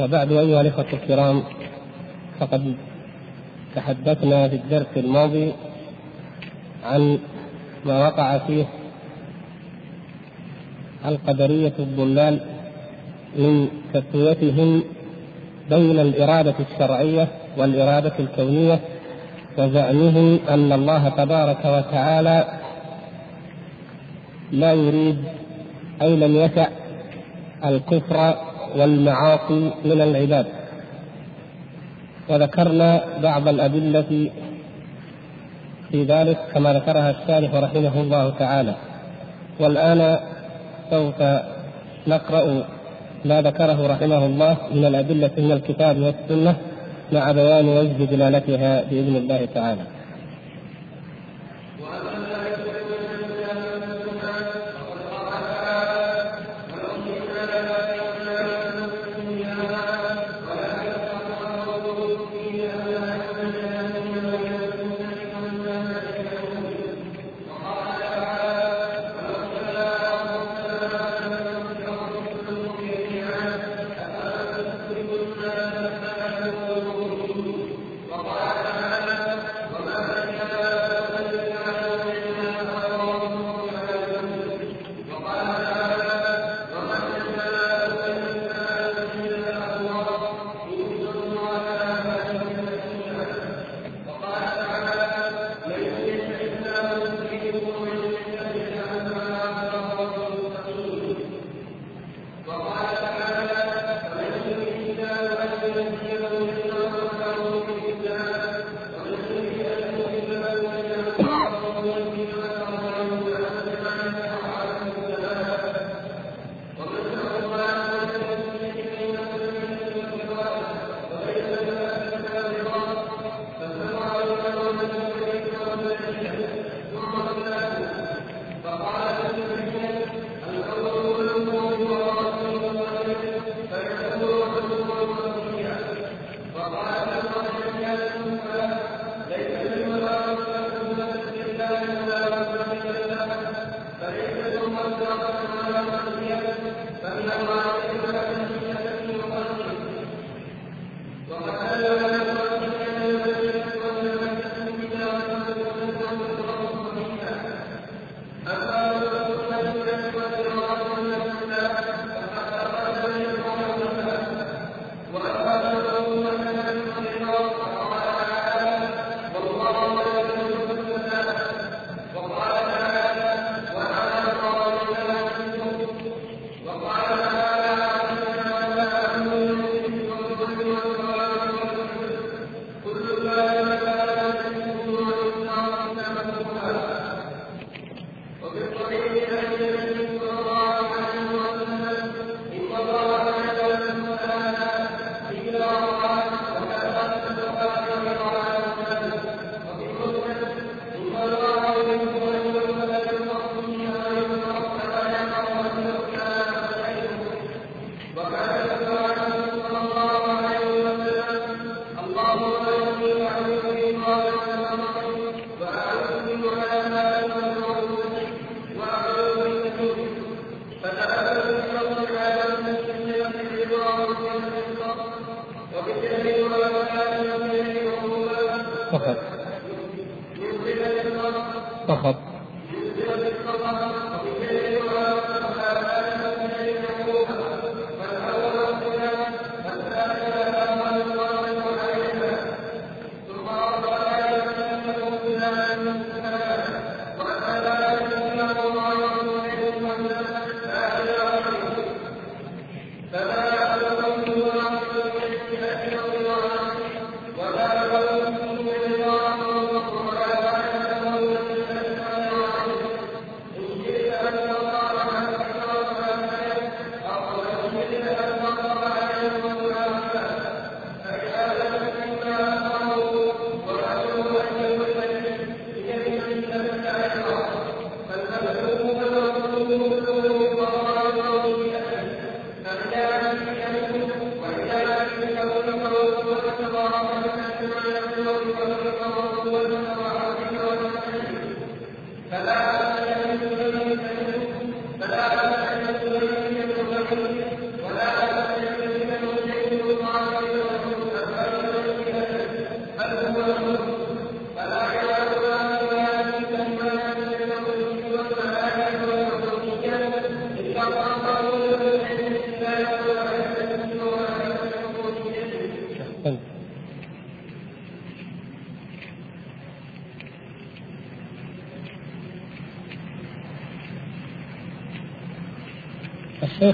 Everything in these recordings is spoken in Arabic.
وبعد أيها الإخوة الكرام فقد تحدثنا في الدرس الماضي عن ما وقع فيه القدرية الضلال من تسويتهم بين الإرادة الشرعية والإرادة الكونية وزعمهم أن الله تبارك وتعالى لا يريد أي لم يشأ الكفر والمعاصي من العباد وذكرنا بعض الأدلة في ذلك كما ذكرها الشارح رحمه الله تعالى والآن سوف نقرأ ما ذكره رحمه الله من الأدلة من الكتاب والسنة مع بيان وجه دلالتها بإذن الله تعالى.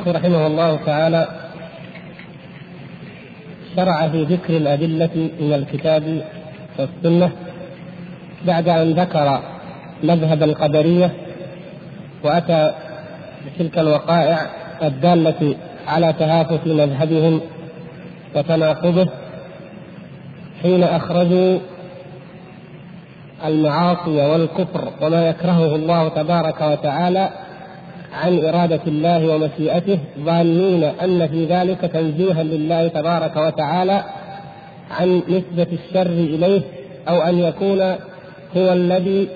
الشيخ رحمه الله تعالى شرع في ذكر الأدلة من الكتاب والسنة بعد أن ذكر مذهب القدرية وأتى بتلك الوقائع الدالة على تهافت مذهبهم وتناقضه حين أخرجوا المعاصي والكفر وما يكرهه الله تبارك وتعالى عن إرادة الله ومشيئته ظانين أن في ذلك تنزيها لله تبارك وتعالى عن نسبة الشر إليه أو أن يكون هو الذي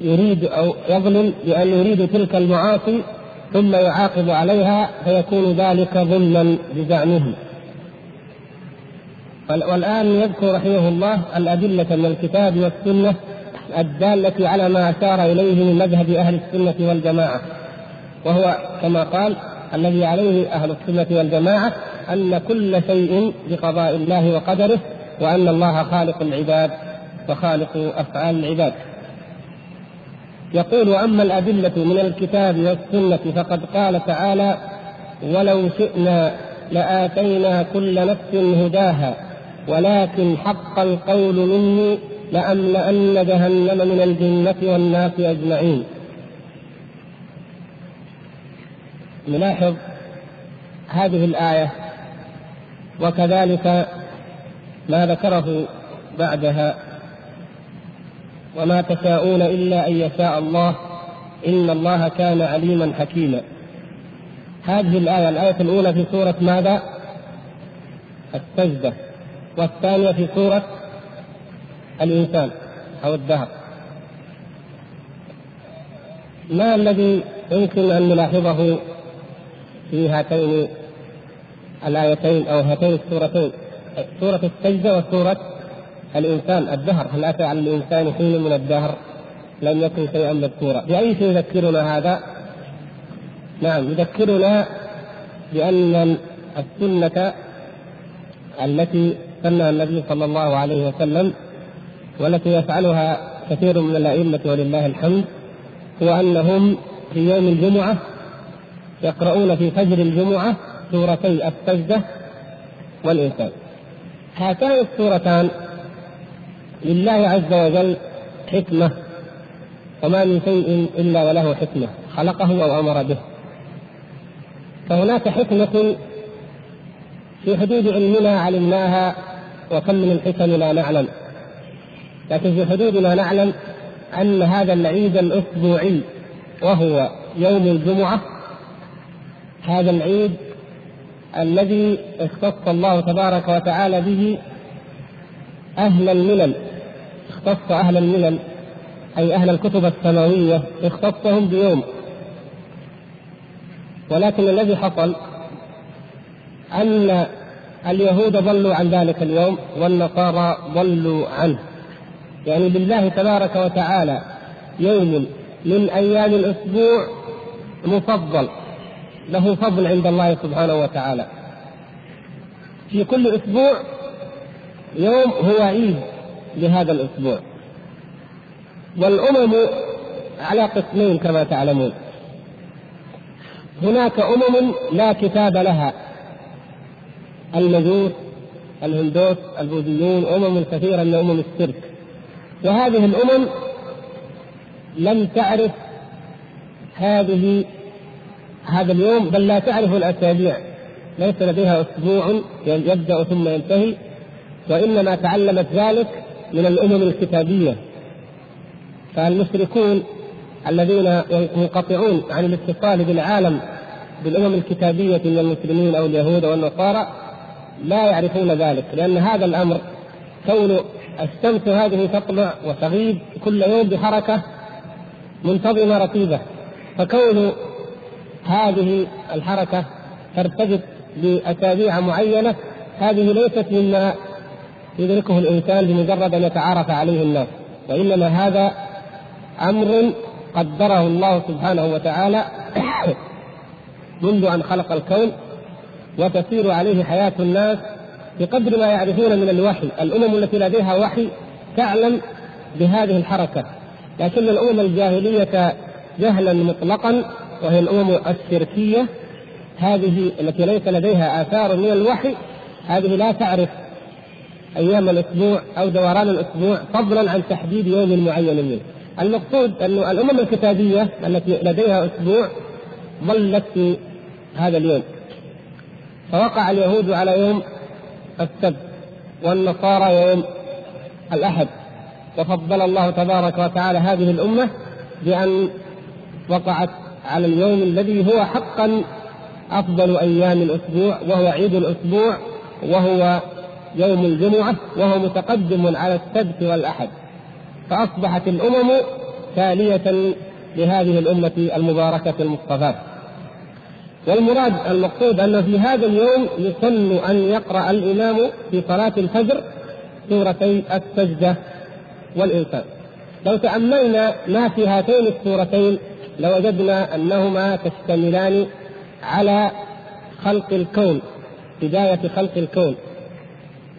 يريد أو يظلم بأن يريد تلك المعاصي ثم يعاقب عليها فيكون ذلك ظلما بزعمه. والآن يذكر رحمه الله الأدلة من الكتاب والسنة الدالة على ما أشار إليه من مذهب أهل السنة والجماعة. وهو كما قال الذي عليه أهل السنة والجماعة أن كل شيء بقضاء الله وقدره وأن الله خالق العباد وخالق أفعال العباد. يقول أما الأدلة من الكتاب والسنة فقد قال تعالى ولو شئنا لآتينا كل نفس هداها ولكن حق القول مني لأملأن جهنم من الجنة والناس أجمعين. نلاحظ هذه الآية وكذلك ما ذكره بعدها وما تشاءون إلا أن يشاء الله إن الله كان عليما حكيما. هذه الآية الآية الأولى في سورة ماذا؟ السجدة والثانية في سورة الإنسان أو الدهر. ما الذي يمكن أن نلاحظه؟ في هاتين الآيتين أو هاتين السورتين سورة السجدة وسورة الإنسان الدهر. هل أتى على الإنسان حين من الدهر؟ لم يكن شيئا مذكورا. بأي شيء يذكرنا هذا؟ نعم يذكرنا بأن السنة التي سنها النبي صلى الله عليه وسلم والتي يفعلها كثير من الأئمة ولله الحمد هو أنهم في يوم الجمعة يقرؤون في فجر الجمعة سورتي السجدة والإنسان. هاتان السورتان لله عز وجل حكمة وما من شيء إلا وله حكمة خلقه أو أمر به. فهناك حكمة في حدود علمنا علمناها وكم من الحكم لا نعلم. لكن في حدودنا نعلم أن هذا العيد الأسبوعي وهو يوم الجمعة هذا العيد الذي اختص الله تبارك وتعالى به أهل الملل. اختص أهل الملل أي أهل الكتب السماوية اختصهم بيوم. ولكن الذي حصل أن اليهود ضلوا عن ذلك اليوم والنصارى ضلوا عنه. يعني لله تبارك وتعالى يوم من أيام الأسبوع مفضل. له فضل عند الله سبحانه وتعالى. في كل أسبوع يوم هو عيد لهذا الأسبوع. والأمم على قسمين كما تعلمون. هناك أمم لا كتاب لها. المجوس الهندوس البوذيون أمم كثيرة من أمم الشرك. وهذه الأمم لم تعرف هذه هذا اليوم بل لا تعرف الأسابيع. ليس لديها أسبوع يبدأ ثم ينتهي وإنما تعلمت ذلك من الأمم الكتابية. فالمشركون الذين ينقطعون عن الاتصال بالعالم بالأمم الكتابية من المسلمين أو اليهود أو النصارى لا يعرفون ذلك لأن هذا الأمر كون الشمس هذه تطلع وتغيب كل يوم بحركة منتظمة رتيبة فكون هذه الحركة ترتبط بأسابيع معينة هذه ليست مما يدركه الإنسان بمجرد أن يتعارف عليه الناس وإنما هذا أمر قدره الله سبحانه وتعالى منذ أن خلق الكون وتسير عليه حياة الناس بقدر ما يعرفون من الوحي الأمم التي لديها وحي تعلم بهذه الحركة لكن الأمم الجاهلية جهلا مطلقا وهي الأمم الشركية. هذه التي ليس لديها آثار من الوحي هذه لا تعرف أيام الأسبوع أو دوران الأسبوع فضلا عن تحديد يوم معين منه. المقصود أن الأمم الكتابية التي لديها أسبوع ظلت في هذا اليوم. فوقع اليهود على يوم السبت والنصارى يوم الأحد. وفضل الله تبارك وتعالى هذه الأمة بأن وقعت على اليوم الذي هو حقا أفضل أيام الأسبوع وهو عيد الأسبوع وهو يوم الجمعة وهو متقدم على السبت والأحد. فأصبحت الأمم تالية لهذه الأمة المباركة المصطفاة والمراد المقصود أن في هذا اليوم يسن أن يقرأ الإمام في صلاة الفجر سورتي السجدة والإنسان. لو تأملنا ما في هاتين السورتين لوجدنا أنهما تشتملان على خلق الكون بداية خلق الكون.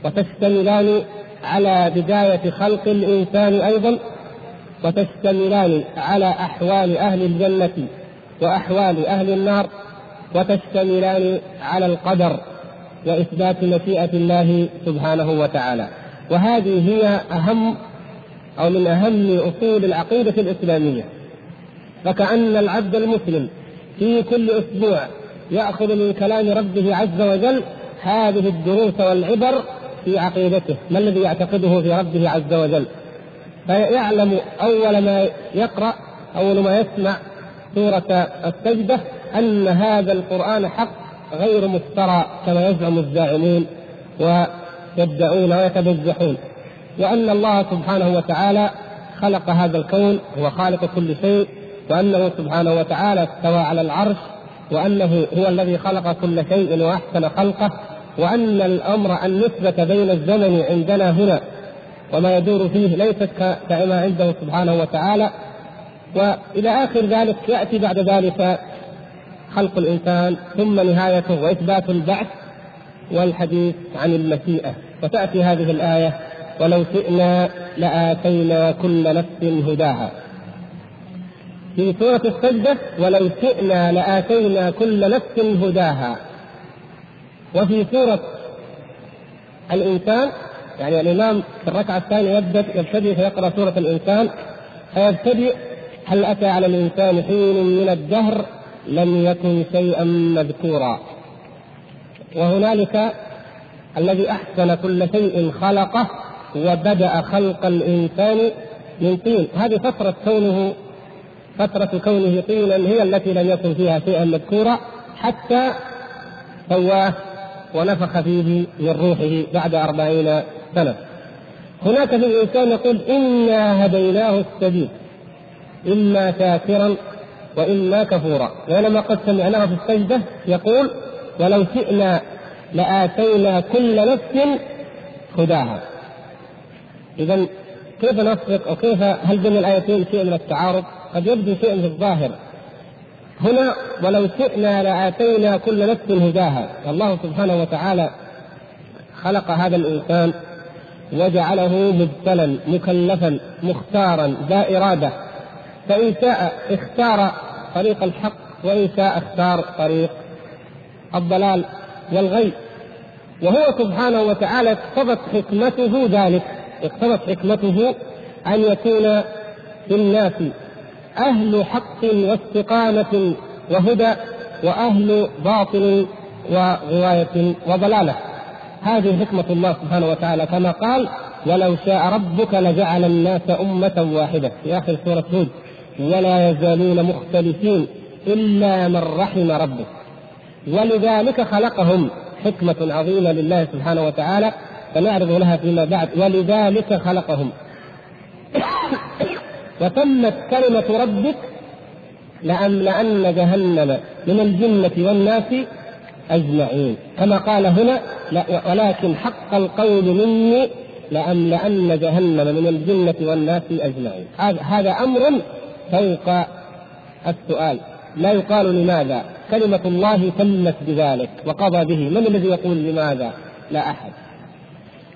وتشتملان على بداية خلق الإنسان أيضا وتشتملان على أحوال أهل الجنة وأحوال أهل النار وتشتملان على القدر وإثبات مشيئة الله سبحانه وتعالى. وهذه هي أهم أو من أهم أصول العقيدة الإسلامية. فكأن العبد المسلم في كل أسبوع يأخذ من كلام ربه عز وجل هذه الدروس والعبر في عقيدته. ما الذي يعتقده في ربه عز وجل؟ فيعلم أول ما يقرأ أول ما يسمع سورة السجدة أن هذا القرآن حق غير مفترى كما يزعم الزاعمون ويدعون ويتبجحون وأن الله سبحانه وتعالى خلق هذا الكون هو خالق كل شيء وأنه سبحانه وتعالى استوى على العرش وأنه هو الذي خلق كل شيء وأحسن خلقه وأن الأمر النسبة بين الزمن عندنا هنا. وما يدور فيه ليست كما عنده سبحانه وتعالى. وإلى آخر ذلك يأتي بعد ذلك خلق الإنسان ثم نهايته وإثبات البعث والحديث عن المشيئة. وتأتي هذه الآية ولو شئنا لآتينا كل نفس هداها. في سورة السجدة ولو شئنا لآتينا كل نفس هداها وفي سورة الإنسان يعني الإمام في الركعة الثانية يبدأ يبتدئ فيقرأ سورة الإنسان فيبتدئ هل أتى على الإنسان حين من الدهر لم يكن شيئا مذكورا وهنالك الذي أحسن كل شيء خلقه وبدأ خلق الإنسان من طين. هذه فترة كونه فترة كونه طينا هي التي لم يكن فيها شيئا مذكورا حتى سواه ونفخ فيه من روحه بعد أربعين سنة. هناك في الإنسان يقول إنا هديناه السبيل إما شاكرا وإما كفورا. ولما قد سمعناه في السجدة يقول ولو شئنا لآتينا كل نفس هداها إذا كيف نفرق أو كيف هل بين الآيتين شيء من التعارض؟ قد يبدو شيء في الظاهر. هنا ولو شئنا لآتينا كل نفس هداها. الله سبحانه وتعالى خلق هذا الإنسان وجعله مبتلا مكلفا مختارا ذا إرادة. فإن شاء اختار طريق الحق وإن شاء اختار طريق الضلال والغي. وهو سبحانه وتعالى اقتضت حكمته ذلك اقتضت حكمته أن يكون في الناس أهل حق واستقامة وهدى وأهل باطل وغواية وضلالة. هذه حكمة الله سبحانه وتعالى كما قال ولو شاء ربك لجعل الناس أمة واحدة. في آخر سورة هود ولا يزالون مختلفين إلا من رحم ربك ولذلك خلقهم حكمة عظيمة لله سبحانه وتعالى سنعرض لها فيما بعد. ولذلك خلقهم. وتمت كلمة ربك لأملأن جهنم من الجنة والناس أجمعين. كما قال هنا ولكن حق القول مني لأملأن جهنم من الجنة والناس أجمعين. هذا أمر فوق السؤال. لا يقال لماذا؟ كلمة الله تمت بذلك وقضى به. من الذي يقول لماذا؟ لا أحد.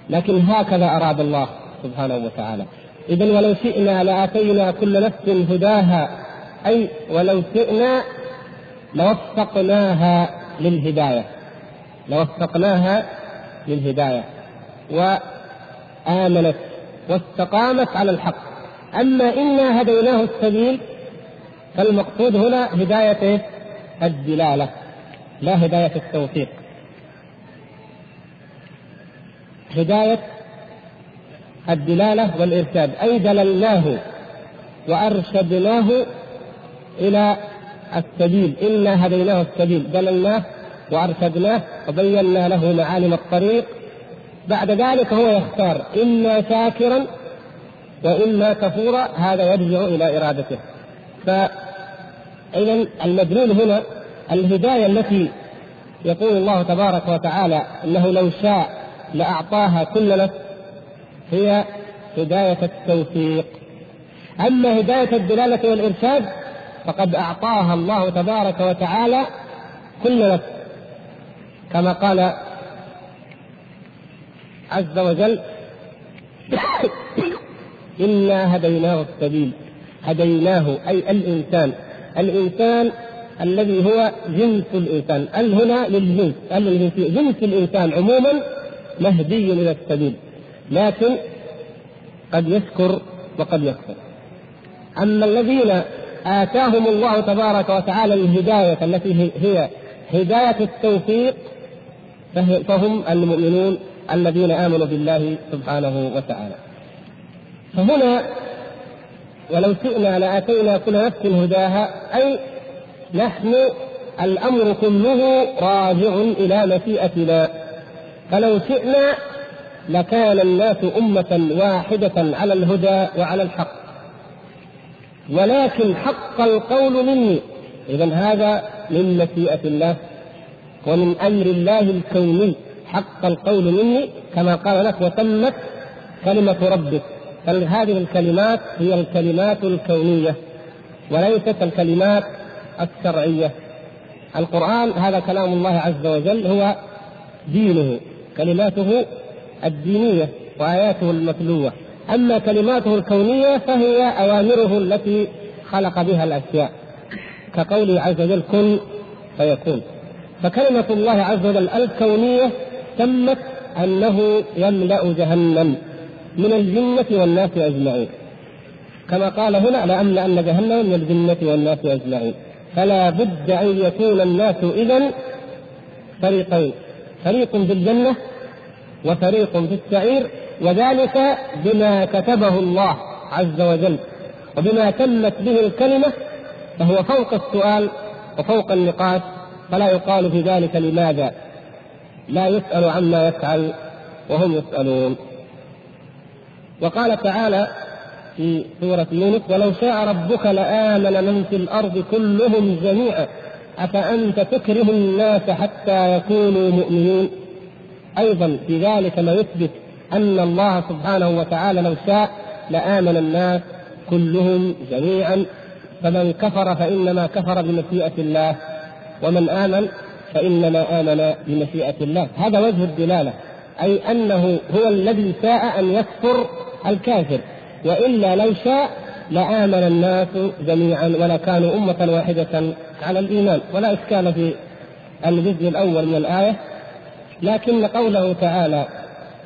لكن هكذا أراد الله سبحانه وتعالى. إذا ولو شئنا لآتينا كل نفس هداها أي ولو شئنا لوفقناها للهداية. لوفقناها للهداية. وآمنت واستقامت على الحق. أما إنا هديناه السبيل فالمقصود هنا هداية الدلالة لا هداية التوفيق. هداية الدلالة والإرشاد. أي دللناه وأرشدناه إلى السبيل. إنا هديناه السبيل. دللناه وأرشدناه وبينا له معالم الطريق. بعد ذلك هو يختار إما شاكرا وإما كفورا. هذا يرجع إلى إرادته. فإذا المدلول هنا الهداية التي يقول الله تبارك وتعالى إنه لو شاء لأعطاها كل نفس هي هداية التوفيق. أما هداية الدلالة والإرشاد فقد أعطاها الله تبارك وتعالى كل نفس. كما قال عز وجل إنا هديناه السبيل. هديناه أي الإنسان. الإنسان الذي هو جنس الإنسان. ال هنا للجنس؟ ال جنس الإنسان عموما مهدي إلى السبيل. لكن قد يشكر وقد يكفر. أما الذين آتاهم الله تبارك وتعالى الهداية التي هي هداية التوفيق فهم المؤمنون الذين آمنوا بالله سبحانه وتعالى. فهنا ولو شئنا لآتينا كل نفس هداها أي نحن الأمر كله راجع إلى مشيئتنا. فلو شئنا لكان الناس أمة واحدة على الهدى وعلى الحق. ولكن حق القول مني. اذا هذا من مشيئه الله ومن أمر الله الكوني. حق القول مني كما قال لك وتمت كلمة ربك. هذه الكلمات هي الكلمات الكونية وليست الكلمات الشرعية. القرآن هذا كلام الله عز وجل هو دينه كلماته الدينية وآياته المتلوة. أما كلماته الكونية فهي أوامره التي خلق بها الأشياء. كقوله عز وجل كن فيكون. فكلمة الله عز وجل الكونية تمت أنه يملأ جهنم من الجنة والناس أجمعين. كما قال هنا لأملأن جهنم من الجنة والناس أجمعين. فلا بد أن يكون الناس إذا فريقين. فريق في الجنة وفريق في السعير وذلك بما كتبه الله عز وجل. وبما تمت به الكلمة فهو فوق السؤال وفوق النقاش فلا يقال في ذلك لماذا. لا يسأل عما يفعل وهم يسألون. وقال تعالى في سورة يونس ولو شاء ربك لآمن من في الأرض كلهم جميعا أفأنت تكره الناس حتى يكونوا مؤمنين؟ أيضا في ذلك ما يثبت أن الله سبحانه وتعالى لو شاء لآمن الناس كلهم جميعا. فمن كفر فإنما كفر بمشيئة الله ومن آمن فإنما آمن بمشيئة الله. هذا وجه الدلالة أي أنه هو الذي شاء أن يكفر الكافر وإلا لو شاء لآمن الناس جميعا ولكانوا أمة واحدة على الإيمان. ولا إشكال في الجزء الأول من الآية لكن قوله تعالى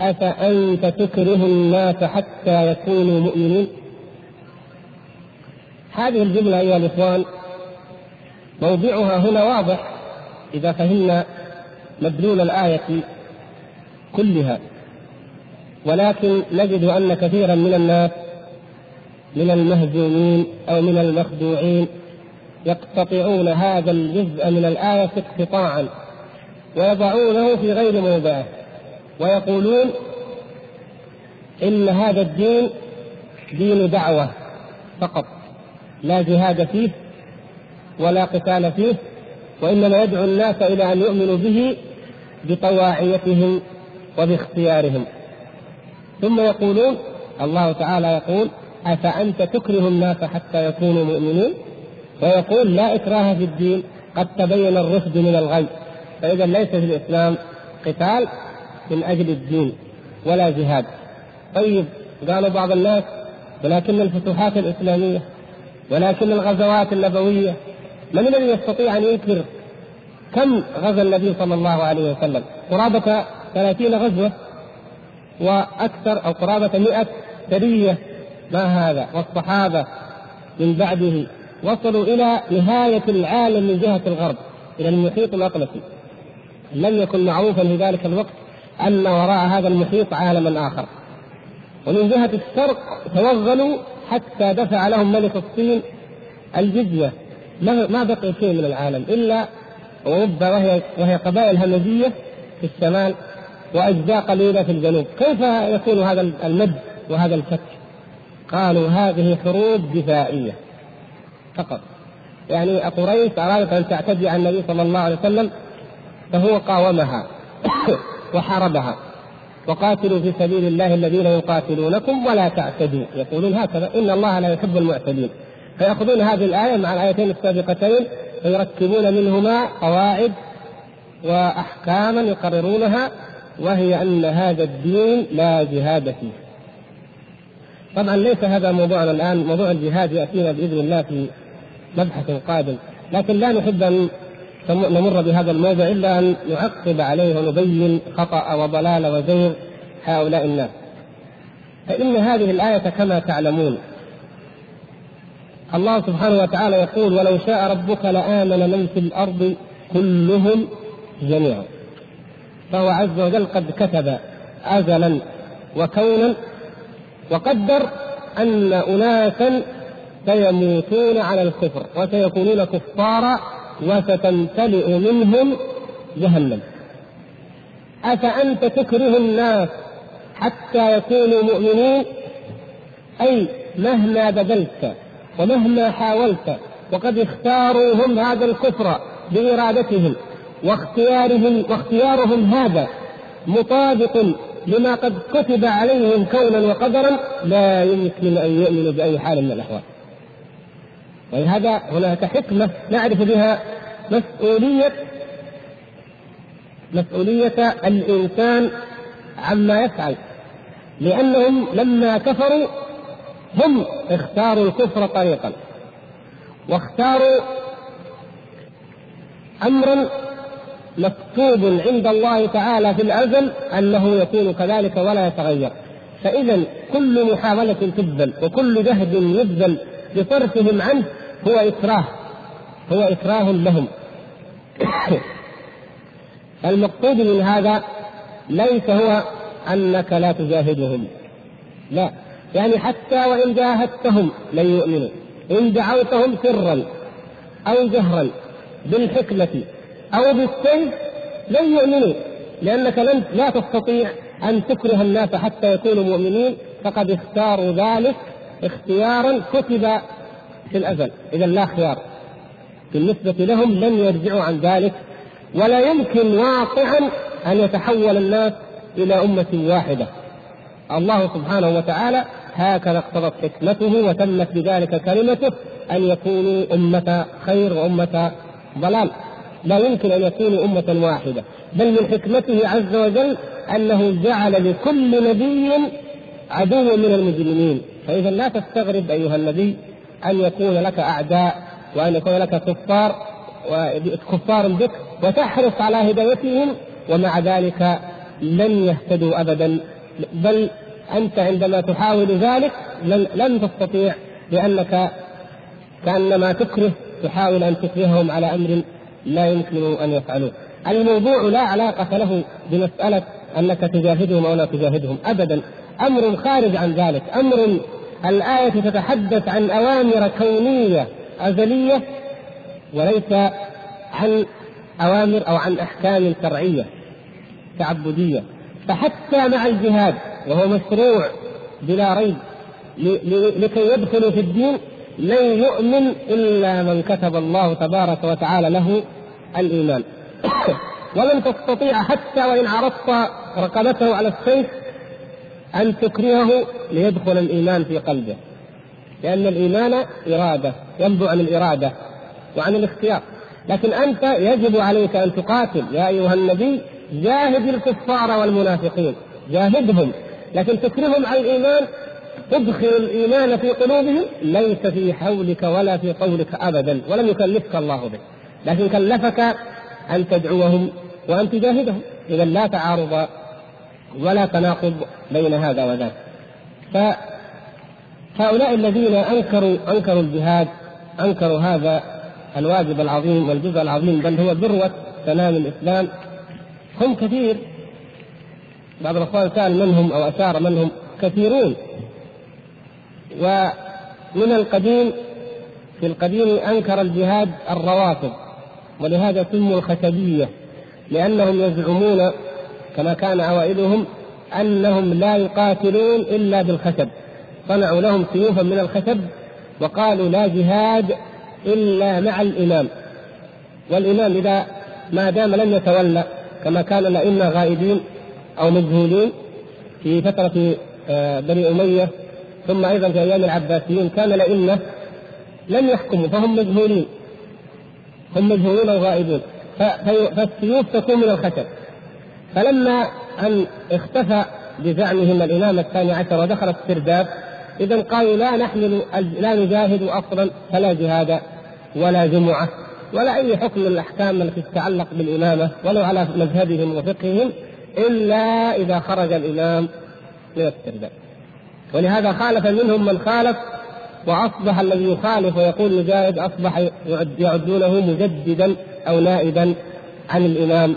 أفأنت تكره الناس حتى يكونوا مؤمنين؟ هذه الجملة أيها الإخوان موضعها هنا واضح إذا فهمنا مدلول الآية كلها. ولكن نجد أن كثيرا من الناس من المهزومين أو من المخدوعين يقتطعون هذا الجزء من الآية اقتطاعا ويضعونه في غير موضعه ويقولون إن هذا الدين دين دعوة فقط. لا جهاد فيه ولا قتال فيه وإنما يدعو الناس إلى أن يؤمنوا به بطواعيتهم وباختيارهم. ثم يقولون الله تعالى يقول أفأنت تكره الناس حتى يكونوا مؤمنين؟ ويقول لا إكراه في الدين قد تبين الرشد من الغي. فإذا ليس في الإسلام قتال من أجل الدين ولا جهاد. طيب قالوا بعض الناس ولكن الفتوحات الإسلامية ولكن الغزوات النبوية من الذي يستطيع أن ينكر كم غزا النبي صلى الله عليه وسلم؟ قرابة ثلاثين غزوة وأكثر أو قرابة مئة سرية ما هذا؟ والصحابة من بعده وصلوا إلى نهاية العالم من جهة الغرب إلى المحيط الأطلسي. لم يكن معروفا في ذلك الوقت أن وراء هذا المحيط عالما آخر. ومن جهة الشرق توغلوا حتى دفع لهم ملك الصين الجزية. ما بقي شيء من العالم إلا أوروبا وهي وهي قبائل همجية في الشمال وأجزاء قليلة في الجنوب. كيف يكون هذا المد وهذا الفتح؟ قالوا هذه حروب دفاعية فقط. يعني قريش أرادت أن تعتدي على النبي صلى الله عليه وسلم فهو قاومها وحاربها. وقاتلوا في سبيل الله الذين يقاتلونكم ولا تعتدوا. يقولون هكذا إن الله لا يحب المعتدين. فيأخذون هذه الآية مع الآيتين السابقتين فيركبون منهما قواعد وأحكاما يقررونها وهي أن هذا الدين لا جهاد فيه. طبعا ليس هذا موضوعنا الآن. موضوع الجهاد يأتينا بإذن الله في مبحث قادم. لكن لا نحب أن نمر بهذا الموضوع إلا أن نعقب عليه ونبين خطأ وضلال وزيغ هؤلاء الناس. فإن هذه الآية كما تعلمون الله سبحانه وتعالى يقول ولو شاء ربك لآمن من في الأرض كلهم جميعا فهو عز وجل قد كتب أزلا وكونا وقدر أن أناسا سيموتون على الكفر وسيكونون كفارا وستمتلئ منهم جهنم. أفأنت تكره الناس حتى يكونوا مؤمنين؟ أي مهما بذلت ومهما حاولت وقد اختاروا هم هذا الكفر بإرادتهم واختيارهم واختيارهم هذا مطابق لما قد كتب عليهم كونا وقدرا لا يمكن أن يؤمنوا بأي حال من ولهذا هناك حكمة نعرف بها مسؤوليه مسؤولية الإنسان عما يفعل. لأنهم لما كفروا هم اختاروا الكفر طريقا. واختاروا امرا مكتوب عند الله تعالى في الازل أنه يكون كذلك ولا يتغير. فاذا كل محاولة تبذل وكل جهد يبذل بصرفهم عنه هو إكراه هو إكراه لهم. المقصود من هذا ليس هو أنك لا تجاهدهم. لا يعني حتى وإن جاهدتهم لن يؤمنوا إن دعوتهم سرا أو جهرا بالحكمة أو بالسيف لن يؤمنوا لأنك لن لا تستطيع أن تكره الناس حتى يكونوا مؤمنين فقد اختاروا ذلك اختيارا كتب في الأزل. إذا لا خيار بالنسبة لهم لن يرجعوا عن ذلك ولا يمكن واقعا أن يتحول الناس إلى أمة واحدة. الله سبحانه وتعالى هكذا اقتضت حكمته وتمت بذلك كلمته أن يكونوا أمة خير وأمة ضلال. لا يمكن أن يكونوا أمة واحدة. بل من حكمته عز وجل أنه جعل لكل نبي عدو من المجرمين. فإذا لا تستغرب أيها النبي أن يكون لك أعداء وأن يكون لك كفار كفار بك وتحرص على هدايتهم ومع ذلك لن يهتدوا ابدا بل أنت عندما تحاول ذلك لن, لن تستطيع لأنك كأنما تكره تحاول أن تكرههم على أمر لا يمكن أن يفعلوه. الموضوع لا علاقة له بمسألة أنك تجاهدهم أو لا تجاهدهم ابدا أمر خارج عن ذلك أمر الآية تتحدث عن أوامر كونية أزلية وليس عن أوامر أو عن أحكام شرعية تعبدية. فحتى مع الجهاد وهو مشروع بلا ريب لكي يدخلوا في الدين لن يؤمن إلا من كتب الله تبارك وتعالى له الإيمان. ولن تستطيع حتى وإن عرضت رقبته على السيف أن تكرهه ليدخل الإيمان في قلبه. لأن الإيمان إرادة ينبع عن الإرادة وعن الاختيار. لكن أنت يجب عليك أن تقاتل. يا أيها النبي جاهد الكفار والمنافقين. جاهدهم. لكن تكرههم على الإيمان تدخل الإيمان في قلوبهم ليس في حولك ولا في قولك ابدا ولم يكلفك الله به. لكن كلفك أن تدعوهم وأن تجاهدهم. اذا لا تعارض ولا تناقض بين هذا وذاك. فهؤلاء الذين انكروا أنكروا الجهاد أنكروا هذا الواجب العظيم والجزء العظيم بل هو ذروة سلام الإسلام هم كثير. بعض الأخوان سأل منهم أو أشار منهم كثيرون. ومن القديم في القديم أنكر الجهاد الروافض ولهذا سموا الخشبية لأنهم يزعمون كما كان اوائلهم أنهم لا يقاتلون إلا بالخشب. صنعوا لهم سيوفا من الخشب وقالوا لا جهاد إلا مع الإمام. والإمام إذا ما دام لم يتولى كما كان الأئمة غائبين أو مجهولين في فترة آه، بني أمية ثم أيضا في أيام العباسيين كان الأئمة لم يحكموا فهم مجهولين. هم مجهولون وغائبون فالسيوف تكون من الخشب. فلما أن اختفى بزعمهم الإمام الثاني عشر ودخل السرداب إذا قالوا لا نحمل لا نجاهد أصلا فلا جهاد ولا جمعة ولا أي حكم من الأحكام التي تتعلق بالإمامة ولو على مذهبهم وفقههم إلا إذا خرج الإمام من السرداب. ولهذا خالف منهم من خالف وأصبح الذي يخالف ويقول نجاهد أصبح يعدونه مجددا أو نائبا عن الإمام.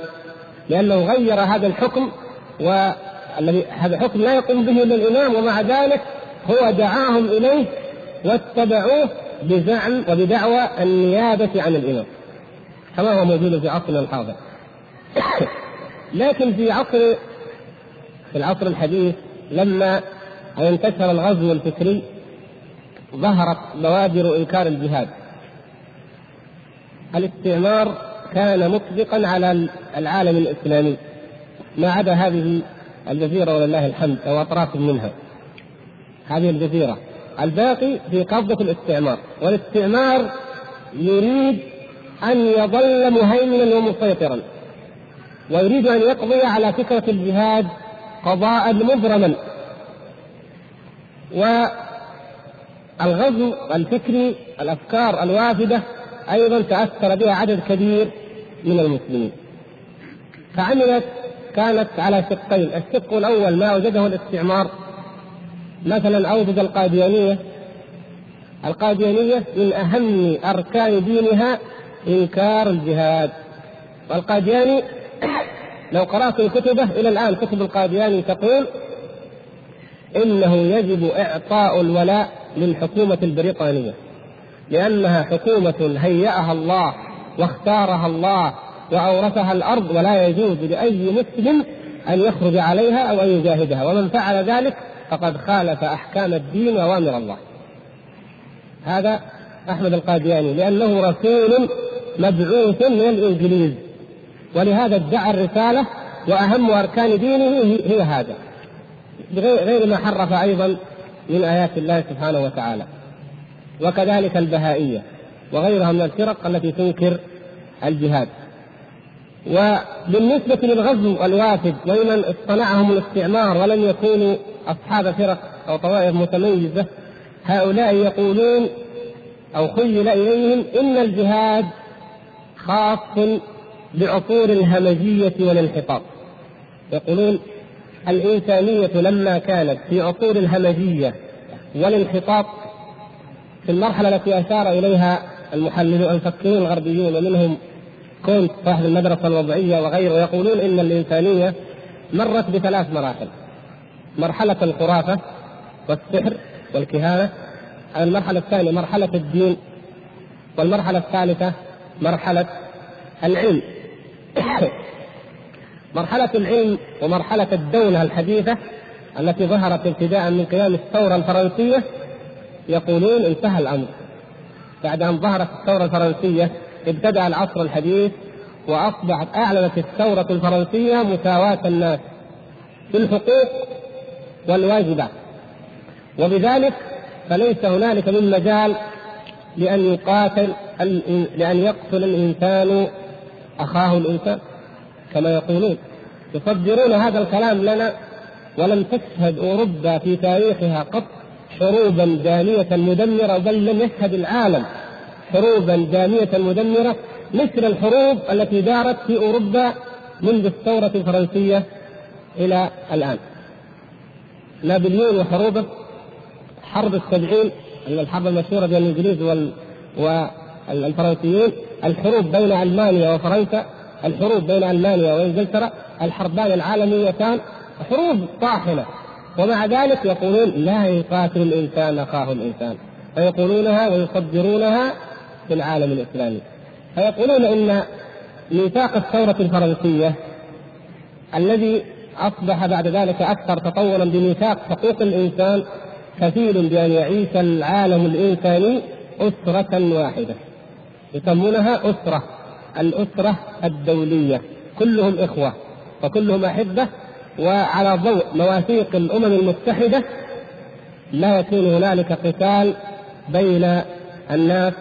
لأنه غير هذا الحكم والذي هذا الحكم لا يقوم به إلا الإمام ومع ذلك هو دعاهم إليه واتبعوه بزعم وبدعوى النيابة عن الإمام كما هو موجود في عصرنا الحاضر. لكن في عصر في العصر الحديث لما انتشر الغزو الفكري ظهرت بوادر إنكار الجهاد. الاستعمار كان مطبقا على العالم الإسلامي. ما عدا هذه الجزيرة ولله الحمد أو أطراف منها. هذه الجزيرة. الباقي في قبضة الاستعمار. والاستعمار يريد أن يظل مهيمنا ومسيطرا. ويريد أن يقضي على فكرة الجهاد قضاء مبرما. والغزو الفكري الأفكار الوافدة أيضا تأثر بها عدد كبير من المسلمين. فعملت كانت على شقين. الشق الأول ما وجده الاستعمار مثلا اوجد القاديانية. القاديانية من أهم أركان دينها إنكار الجهاد. والقادياني لو قرأت كتبه إلى الآن كتب القادياني تقول إنه يجب إعطاء الولاء للحكومه البريطانية. لأنها حكومة هيأها الله واختارها الله وأورثها الأرض ولا يجوز لأي مسلم أن يخرج عليها أو أن يجاهدها. ومن فعل ذلك فقد خالف أحكام الدين وأوامر الله. هذا أحمد القادياني لأنه رسول مبعوث من الإنجليز. ولهذا ادعى الرسالة وأهم أركان دينه هي هذا. غير ما حرف أيضا من آيات الله سبحانه وتعالى. وكذلك البهائية وغيرها من الفرق التي تنكر الجهاد. وبالنسبة للغزو الوافد ومن اصطنعهم الاستعمار ولم يكونوا أصحاب فرق أو طوائف متميزة هؤلاء يقولون أو خيل إليهم إن الجهاد خاص بعصور الهمجية والانحطاط. يقولون الإنسانية لما كانت في عصور الهمجية والانحطاط في المرحلة التي أشار إليها المحللون المفكرون الغربيون ومنهم كونت صاحب المدرسة الوضعية وغيره يقولون إن الإنسانية مرت بثلاث مراحل. مرحلة الخرافة والسحر والكهانة المرحلة الثانية مرحلة الدين والمرحلة الثالثة مرحلة العلم. مرحلة العلم ومرحلة الدولة الحديثة التي ظهرت ابتداء من قيام الثورة الفرنسية يقولون انتهى الأمر. بعد أن ظهرت الثورة الفرنسية ابتدأ العصر الحديث وأصبحت أعلنت الثورة الفرنسية مساواة الناس في الحقوق والواجبات. وبذلك فليس هنالك من مجال لأن يقاتل لأن يقتل الإنسان أخاه الإنسان كما يقولون. يصدرون هذا الكلام لنا ولم تشهد أوروبا في تاريخها قط. حروبا دامية مدمرة بل لم يشهد العالم. حروبا دامية مدمرة مثل الحروب التي دارت في أوروبا منذ الثورة الفرنسية إلى الآن. نابليون وحروبه حرب السبعين الحرب المشهورة بين الإنجليز وال... والفرنسيين. الحروب بين ألمانيا وفرنسا الحروب بين ألمانيا وإنجلترا الحربان العالميتان. حروب طاحنة. ومع ذلك يقولون لا يقاتل الإنسان أخاه الإنسان. فيقولونها ويصدرونها في العالم الإسلامي. فيقولون إن ميثاق الثورة الفرنسية الذي أصبح بعد ذلك أكثر تطورا بميثاق حقوق الإنسان كفيل بأن يعيش العالم الإنساني أسرة واحدة. يسمونها أسرة الأسرة الدولية. كلهم إخوة وكلهم أحبة وعلى ضوء مواثيق الأمم المتحدة لا يكون هنالك قتال بين الناس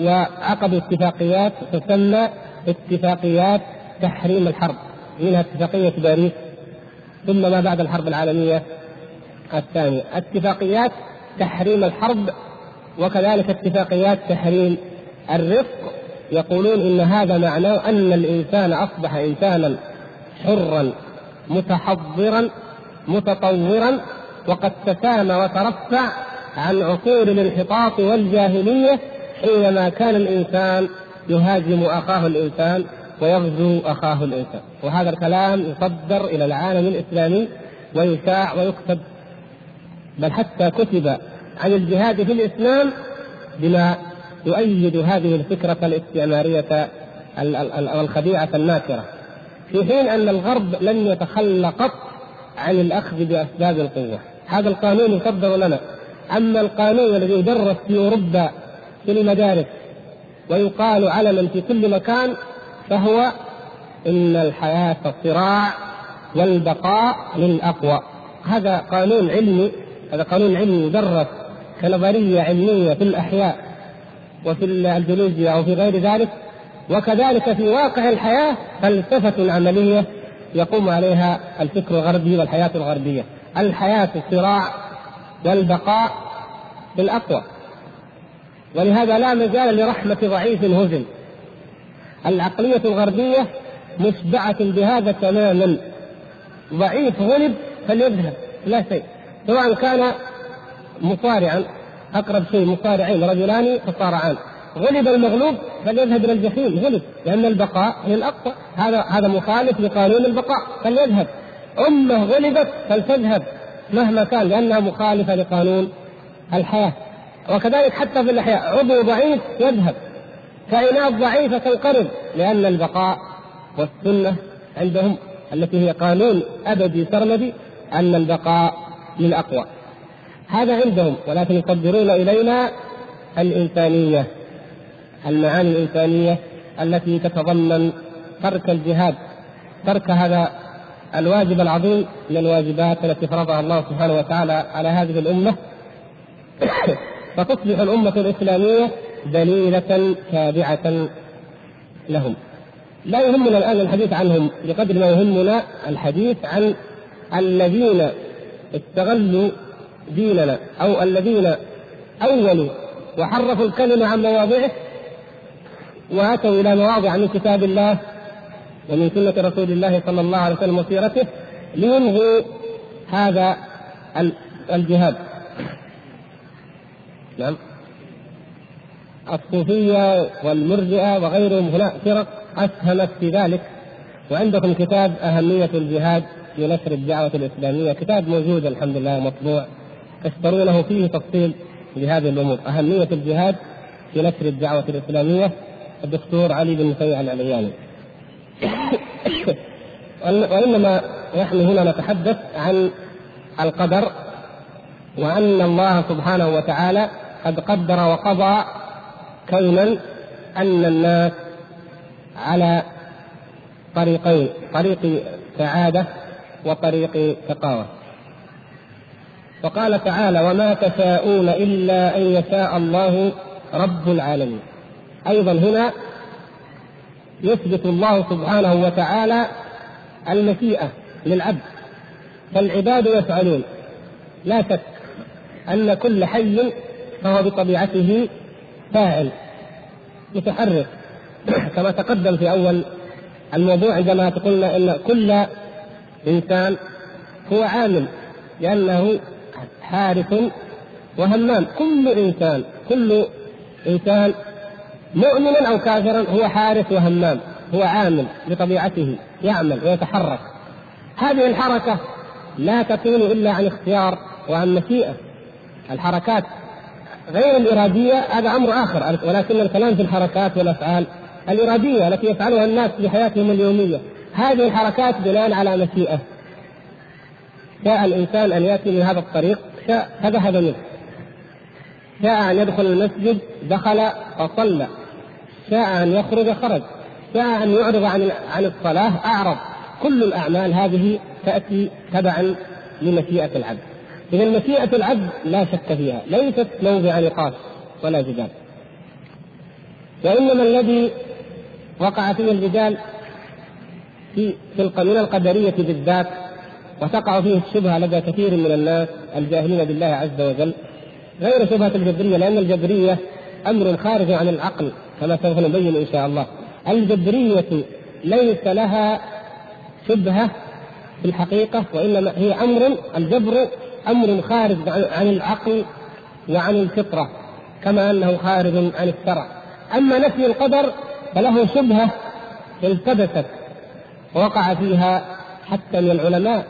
وعقدوا اتفاقيات تسمى اتفاقيات تحريم الحرب منها اتفاقية باريس ثم ما بعد الحرب العالمية الثانية. اتفاقيات تحريم الحرب وكذلك اتفاقيات تحريم الرفق يقولون إن هذا معناه أن الإنسان أصبح إنسانا حرا. متحضرا متطورا وقد تسامى وترفع عن عصور الانحطاط والجاهلية حينما كان الإنسان يهاجم أخاه الإنسان ويغزو أخاه الإنسان. وهذا الكلام يصدر إلى العالم الإسلامي ويشاع ويكتب. بل حتى كتب عن الجهاد في الإسلام بما يؤيد هذه الفكرة الاستعمارية الخديعه الناكرة. في حين أن الغرب لم يتخلى قط عن الأخذ بأسباب القوة. هذا القانون يصدر لنا. أما القانون الذي يدرس في أوروبا في المدارس ويقال علنا في كل مكان فهو إن الحياة صراع والبقاء للأقوى. هذا قانون علمي هذا قانون علمي يدرس كنظرية علمية في الأحياء وفي الجيولوجيا أو في غير ذلك. وكذلك في واقع الحياة فلسفة عملية يقوم عليها الفكر الغربي والحياة الغربية. الحياة صراع والبقاء بالاقوى ولهذا لا مجال لرحمة ضعيف هزم العقلية الغربية مشبعة بهذا تماما. ضعيف غلب فليذهب لا شيء. سواء كان مصارعا أقرب شيء مصارعين رجلان تصارعان غلب المغلوب فليذهب إلى الجحيم غلب لأن البقاء للاقوى هذا هذا مخالف لقانون البقاء فليذهب. أمة غلبت فلتذهب مهما كان لأنها مخالفة لقانون الحياة. وكذلك حتى في الأحياء عضو ضعيف يذهب. كائنات ضعيفة تنقرض لأن البقاء والسنة عندهم التي هي قانون أبدي سرمدي أن البقاء للأقوى. هذا عندهم ولكن يصدرون إلينا الإنسانية. المعاني الإنسانية التي تتضمن ترك الجهاد ترك هذا الواجب العظيم من الواجبات التي فرضها الله سبحانه وتعالى على هذه الأمة فتصبح الأمة الإسلامية دليله تابعة لهم. لا يهمنا الآن الحديث عنهم بقدر ما يهمنا الحديث عن الذين استغلوا ديننا أو الذين أولوا وحرفوا الكلمة عن مواضعه واتوا إلى مواضع من كتاب الله ومن سنة رسول الله صلى الله عليه وسلم وسيرته لينهوا هذا الجهاد. نعم. الصوفية والمرجئة وغيرهم هنا فرق أسهمت في ذلك وعندكم كتاب أهمية الجهاد في نشر الدعوة الإسلامية، كتاب موجود الحمد لله مطبوع تشترونه فيه تفصيل لهذه الأمور، أهمية الجهاد في نشر الدعوة الإسلامية الدكتور علي بن مسيع العلياني. وإنما نحن هنا نتحدث عن القدر وأن الله سبحانه وتعالى قد قدر وقضى كونا أن الناس على طريقين طريق سعادة وطريق شقاوه وقال تعالى وما تشاءون إلا أن يشاء الله رب العالمين أيضا هنا يثبت الله سبحانه وتعالى المشيئه للعبد. فالعباد يفعلون. لا شك أن كل حي فهو بطبيعته فاعل متحرك. كما تقدم في أول الموضوع عندما قلنا أن كل إنسان هو عامل لأنه حارس وهمام. كل إنسان كل إنسان مؤمنا أو كافرا هو حارس وهمام هو عامل بطبيعته يعمل ويتحرك. هذه الحركة لا تكون إلا عن اختيار وعن مشيئة الحركات غير الإرادية هذا أمر آخر ولكن الكلام في الحركات والأفعال الإرادية التي يفعلها الناس في حياتهم اليومية. هذه الحركات بناء على مشيئة شاء الإنسان أن يأتي من هذا الطريق شاء فذهب منه. شاء أن يدخل المسجد دخل وصلى شاء أن يخرج خرج شاء أن يعرض عن عن الصلاة أعرض. كل الأعمال هذه تأتي تبعا لمشيئة العبد. إذا مشيئة العبد لا شك فيها ليست موضع نقاش ولا جدال. وإنما الذي وقع فيه الرجال في في من القدرية بالذات وتقع فيه الشبهة لدى كثير من الناس الجاهلين بالله عز وجل غير شبهة الجبرية لأن الجبرية أمر خارج عن العقل. كما سوف نبين إن شاء الله. الجبرية ليس لها شبهة في الحقيقة وإنما هي أمر الجبر أمر خارج عن العقل وعن الفطرة كما أنه خارج عن الشرع. أما نفي القدر فله شبهة التبست ووقع فيها حتى من العلماء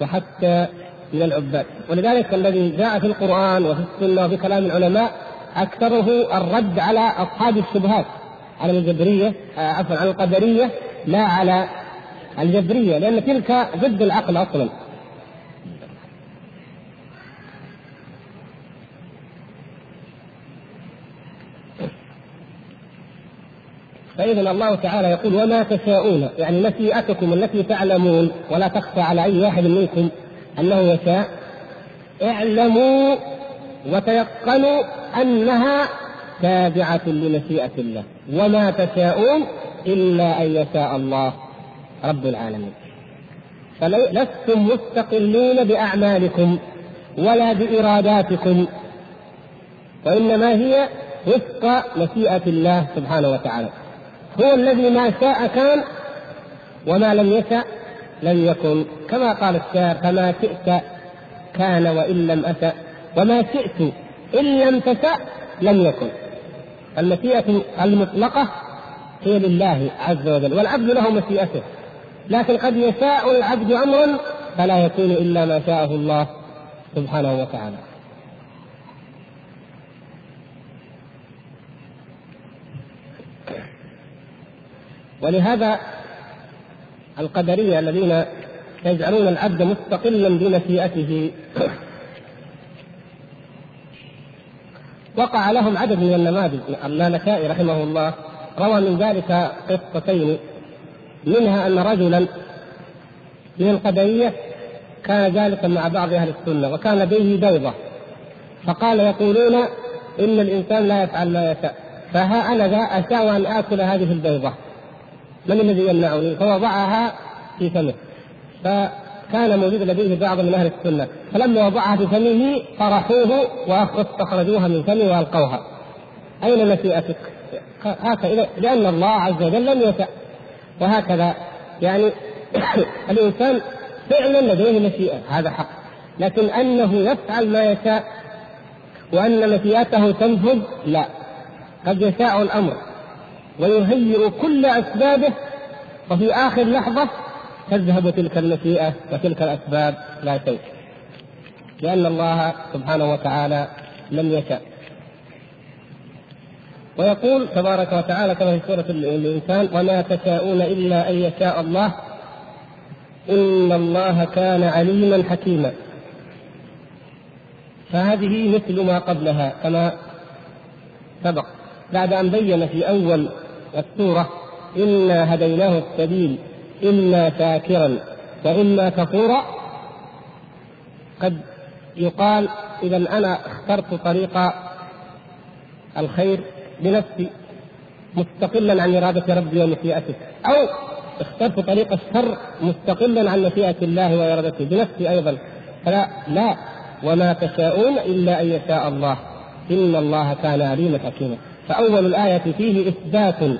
وحتى من العباد. ولذلك الذي جاء في القرآن وفي السنة وفي كلام العلماء أكثره الرد على أصحاب الشبهات على الجبرية آه، عفوا على القدرية لا على الجبرية لأن تلك ضد العقل أصلا. فإذا الله تعالى يقول وما تشاءون يعني مشيئتكم التي تعلمون ولا تخفى على أي واحد منكم أنه يشاء. اعلموا وتيقنوا أنها تابعة لمشيئة الله. وما تشاءون إلا أن يشاء الله. رب العالمين. فلستم مستقلين بأعمالكم ولا بإراداتكم. وإنما هي وفق مشيئة الله سبحانه وتعالى. هو الذي ما شاء كان وما لم يشأ لم يكن. كما قال الشاعر فما شئت كان وإن لم أشأ. وما شئت إن لم تشأ لم يكن. المشيئة المطلقة هي لله عز وجل والعبد له مشيئته. لكن قد يشاء العبد أمرا فلا يكون إلا ما شاءه الله سبحانه وتعالى. ولهذا القدرية الذين يجعلون العبد مستقلا بمشيئته وقع لهم عدد من النماذج اللالكائي رحمه الله روى من ذلك قصتين. منها أن رجلا من القدريه كان جالسا مع بعض أهل السنة وكان به بيضة. فقال يقولون إن الإنسان لا يفعل ما يشاء. فها أنا ذا أشاء أن آكل هذه البيضة. من الذي يمنعني؟ فوضعها في فمه. فكان موجود لديه بعض من أهل السنة. فلما وضعها في فمه طرحوه واستخرجوها من فمه وألقوها. أين مشيئتك؟ هكذا لأن الله عز وجل لم يشاء وهكذا يعني الإنسان فعلا لديه مشيئه هذا حق. لكن أنه يفعل ما يشاء وأن مشيئته تنفذ لا. قد يشاء الأمر ويهيئ كل أسبابه وفي آخر لحظة تذهب تلك المشيئة وتلك الأسباب لا شيء. لأن الله سبحانه وتعالى لم يشاء ويقول تبارك وتعالى كما في سورة الإنسان وما تشاءون إلا أن يشاء الله إن الله كان عليما حكيما. فهذه مثل ما قبلها كما سبق. بعد أن بين في أول السورة إنا هديناه السبيل إما شاكرا وإما كفورا قد يقال إذا أنا اخترت طريق الخير بنفسي مستقلا عن إرادة ربي ومشيئته أو اخترت طريق الشر مستقلا عن مشيئة الله وإرادته بنفسي أيضا فلا لا وما تشاءون إلا أن يشاء الله إن الله كان عليما حكيما. فأول الآية فيه إثبات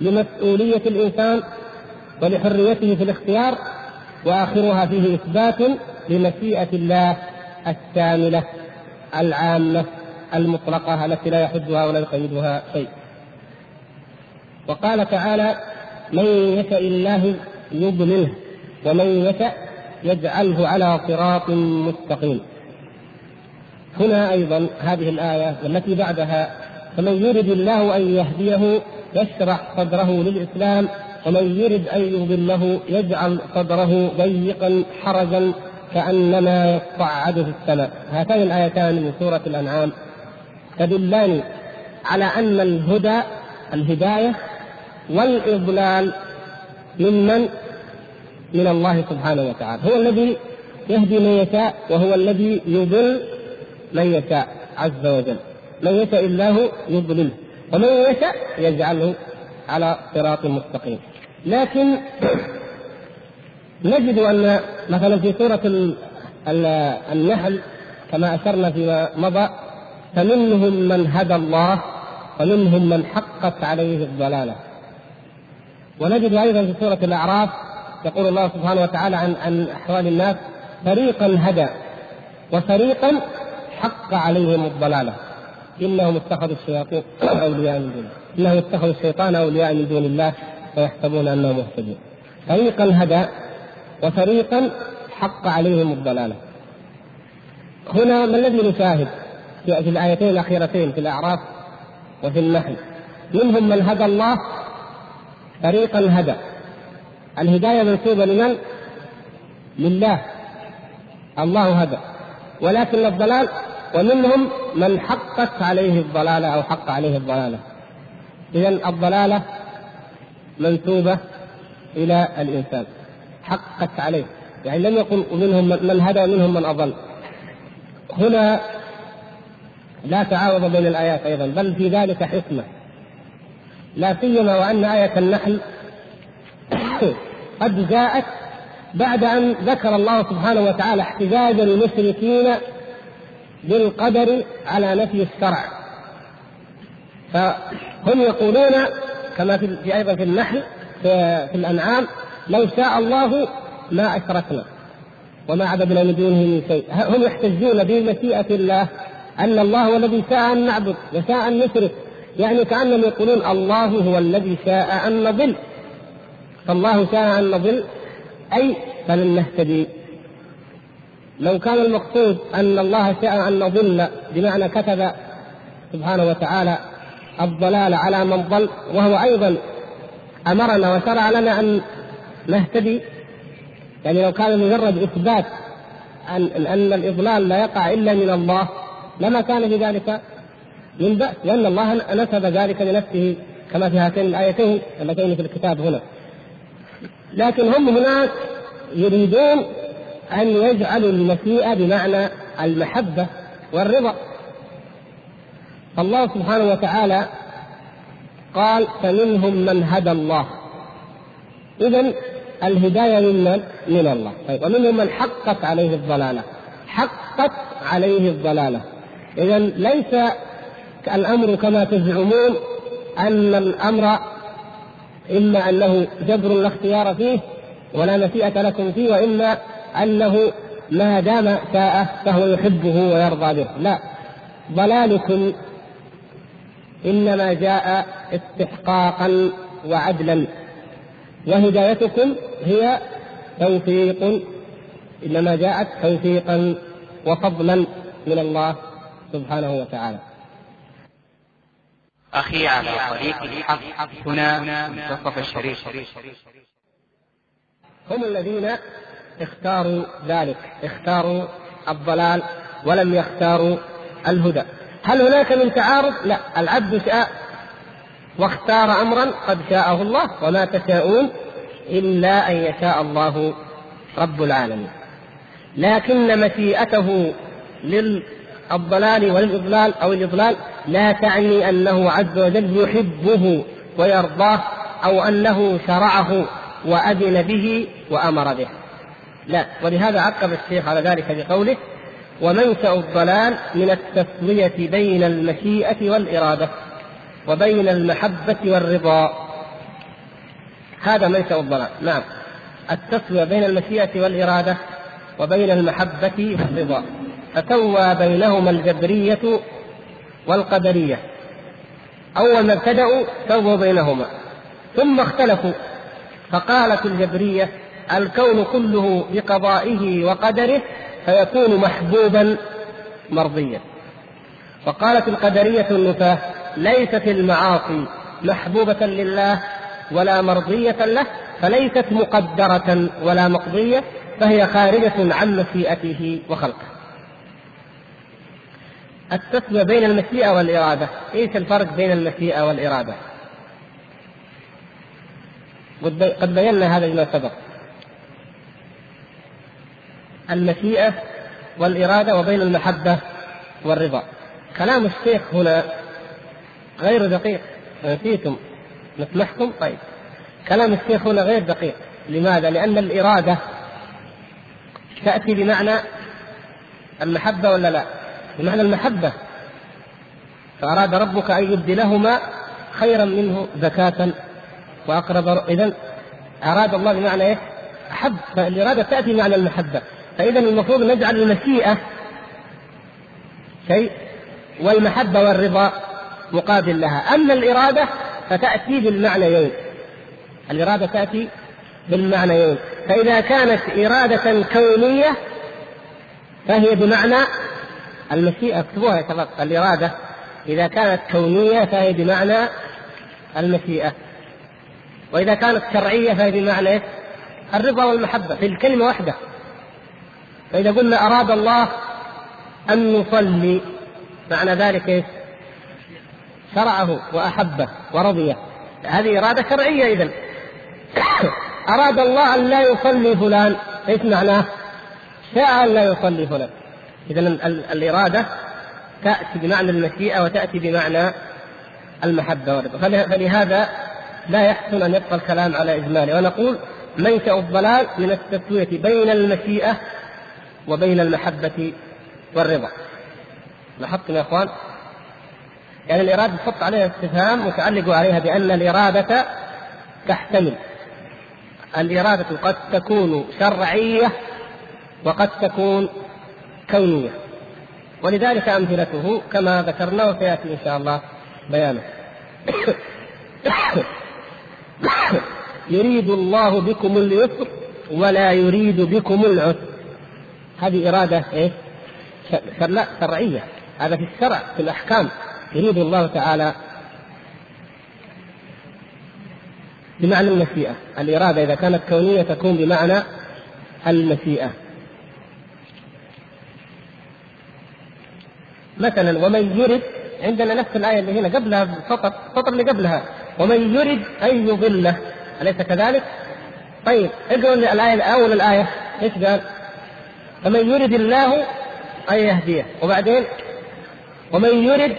لمسؤولية الإنسان ولحريته في الاختيار وآخرها فيه إثبات لمشيئة الله الشاملة العامة المطلقة التي لا يحدها ولا يقيدها شيء. وقال تعالى من يشاء الله يضلله ومن يشاء يجعله على صراط مستقيم. هنا أيضا هذه الآية والتي بعدها فمن يرد الله أن يهديه يشرح صدره للإسلام ومن يرد أن يضله يجعل صدره ضيقا حرجا كأنما يصعد في السماء. هاتان الآيتان من سورة الأنعام تدلان على أن الهدى الهداية والإضلال ممن؟ من الله سبحانه وتعالى. هو الذي يهدي من يشاء وهو الذي يضل من يشاء عز وجل. من يشاء الله يضلله ومن يشاء يجعله على صراط مستقيم. لكن نجد أن مثلا في سورة النحل كما أشرنا فيما مضى فمنهم من هدى الله ومنهم من حقت عليه الضلالة. ونجد أيضا في سورة الأعراف يقول الله سبحانه وتعالى عن عن أحوال الناس فريقا هدى وفريقا حق عليهم الضلالة. إنهم اتخذوا الشياطين أولياء من دون الله إنهم اتخذوا الشيطان أولياء من دون الله. ويحسبون أنهم مهتدون. فريقا هدى وفريقا حق عليهم الضلالة. هنا ما الذي نشاهد في الآيتين الأخيرتين في الأعراف وفي النحل؟ منهم من هدى الله فريقا هدى. الهداية منسوبة لمن؟ لله. الله هدى. ولكن الضلال ومنهم من حقت عليه الضلالة أو حق عليه الضلالة. اذا الضلالة منسوبة إلى الإنسان. حقت عليه. يعني لم يقل منهم من هدى ومنهم من أضل. هنا لا تعارض بين الآيات أيضا بل في ذلك حكمة. لا سيما وأن آية النحل قد جاءت بعد أن ذكر الله سبحانه وتعالى احتجاج المشركين بالقدر على نفي الشرع. فهم يقولون كما في أيضا في النحل في, في الأنعام لو شاء الله ما أشركنا وما عبدنا من دونه من شيء. هم يحتجون بمشيئة الله أن الله هو الذي شاء أن نعبد وشاء أن نشرك. يعني كأنهم يقولون الله هو الذي شاء أن نضل. فالله شاء أن نضل أي فلن نهتدي. لو كان المقصود أن الله شاء أن نضل بمعنى كتب سبحانه وتعالى الضلال على من ضل وهو أيضا أمرنا وشرع لنا أن نهتدي. يعني لو كان مجرد إثبات أن أن الإضلال لا يقع إلا من الله لما كان في ذلك من بأس لأن الله نسب ذلك لنفسه كما في هاتين الآيتين اللتين في الكتاب هنا. لكن هم هناك يريدون أن يجعلوا المشيئة بمعنى المحبة والرضا. الله سبحانه وتعالى قال فمنهم من هدى الله. إذا الهداية من من الله. طيب ومنهم من حقت عليه الضلالة. حقت عليه الضلالة. إذا ليس الأمر كما تزعمون أن الأمر إما أنه جبر لا اختيار فيه ولا مشيئة لكم فيه وإما أنه ما دام شاء فهو يحبه ويرضى به. لا. ضلالكم إنما جاء استحقاقا وعدلا. وهدايتكم هي توفيق إنما جاءت توفيقا وفضلا من الله سبحانه وتعالى. أخي على طريق الحق هنا منتصف الشريف. هم الذين اختاروا ذلك اختاروا الضلال ولم يختاروا الهدى. هل هناك من تعارض؟ لا. العبد شاء واختار امرا قد شاءه الله وما تشاءون إلا أن يشاء الله رب العالمين. لكن مشيئته للضلال وللإضلال أو الإضلال لا تعني أنه عز وجل يحبه ويرضاه أو أنه شرعه وأذن به وأمر به. لا. ولهذا عقب الشيخ على ذلك بقوله ومنشأ الضلال من التسوية بين المشيئة والإرادة وبين المحبة والرضا. هذا منشأ الضلال. نعم. التسوية بين المشيئة والإرادة وبين المحبة والرضا. فسوى بينهما الجبرية والقدرية. أول ما ابتدأوا سووا بينهما. ثم اختلفوا. فقالت الجبرية الكون كله بقضائه وقدره فيكون محبوبا مرضيا وقالت القدرية النفاة ليست المعاصي محبوبة لله ولا مرضية له فليست مقدرة ولا مقضية فهي خارجة عن مشيئته وخلقه. التسوية بين المشيئة والإرادة، إيش الفرق بين المشيئة والإرادة؟ قد بينا هذا فيما سبق. المشيئة والإرادة وبين المحبة والرضا. كلام الشيخ هنا غير دقيق نسيتم نسمحكم طيب كلام الشيخ هنا غير دقيق لماذا؟ لأن الإرادة تأتي بمعنى المحبة ولا لا؟ بمعنى المحبة فأراد ربك أن يبدلهما خيرا منه زكاة وأقرب إذا أراد الله بمعنى إيه؟ أحب فالإرادة تأتي بمعنى المحبة فإذا المفروض نجعل المشيئة شيء والمحبة والرضا مقابل لها. أما الإرادة فتأتي بالمعنيين. الإرادة تأتي بالمعنيين. فإذا كانت إرادة كونية فهي بمعنى المشيئة. اكتبوها يا شباب. الإرادة إذا كانت كونية فهي بمعنى المشيئة. وإذا كانت شرعية فهي بمعنى الرضا والمحبة. في الكلمة واحدة. فإذا قلنا أراد الله أن نصلي معنى ذلك إيش؟ شرعه وأحبه ورضيه. هذه إرادة شرعية إذا أراد الله أن لا يصلي فلان. إيش معناه؟ شاء أن لا يصلي فلان. إذا الإرادة تأتي بمعنى المشيئة وتأتي بمعنى المحبة والرضا. فلهذا لا يحسن أن يبقى الكلام على إجماله. ونقول منشأ الضلال من التسوية بين المشيئة وبين المحبة والرضا. لاحظتم يا إخوان؟ يعني الإرادة تحط عليها استفهام وتعلق عليها بأن الإرادة تحتمل. الإرادة قد تكون شرعية وقد تكون كونية. ولذلك أمثلته كما ذكرنا وسيأتي إن شاء الله بيانه. يريد الله بكم اليسر ولا يريد بكم العسر. هذه إرادة إيه؟ شرعية. هذا في الشرع في الأحكام. يريد الله تعالى بمعنى المشيئة. الإرادة إذا كانت كونية تكون بمعنى المشيئة. مثلا ومن يرد عندنا نفس الآية اللي هنا قبلها بسطر السطر اللي قبلها. ومن يرد أن يضله. أليس كذلك؟ طيب اقرأ الآية أول الآية. إيش قال؟ فمن يرد الله أن يهديه. وبعدين؟ ومن يرد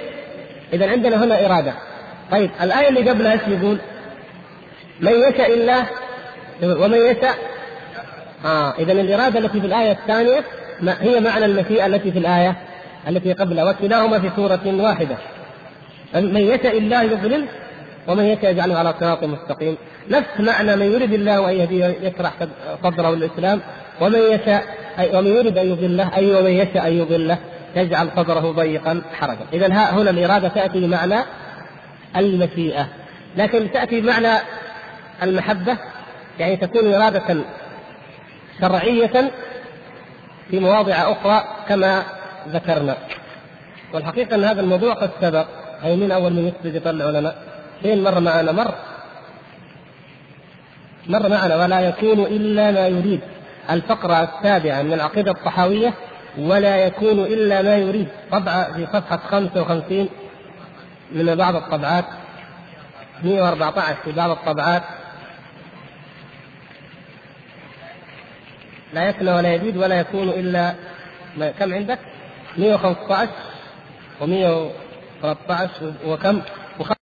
إذا عندنا هنا إرادة. طيب الآية اللي قبلها إيش يقول؟ من يشاء الله ومن يشاء آه إذا الإرادة التي في الآية الثانية هي معنى المشيئة التي في الآية التي قبلها وكلاهما في سورة واحدة. من يشاء الله يضلل ومن يشاء يجعله على صراط مستقيم. نفس معنى من يريد الله أن يهديه يشرح صدره للإسلام ومن يشاء أي ومن يريد أن يضله أي ومن يشاء أن يضله يجعل صدره ضيقا حرجا. إذا هنا الإرادة تأتي بمعنى المشيئة. لكن تأتي بمعنى المحبة يعني تكون إرادة شرعية في مواضع أخرى كما ذكرنا. والحقيقة أن هذا الموضوع قد سبق. أي من أول من يقصد يطلع لنا فين مر معنا مر مر معنا ولا يكون إلا ما يريد. الفقرة السابعة من العقيدة الطحاوية ولا يكون إلا ما يريد طبعة في صفحة 55 من بعض الطبعات 114 في بعض الطبعات لا يفنى ولا يزيد ولا يكون إلا ما كم عندك؟ 115 و113 وكم؟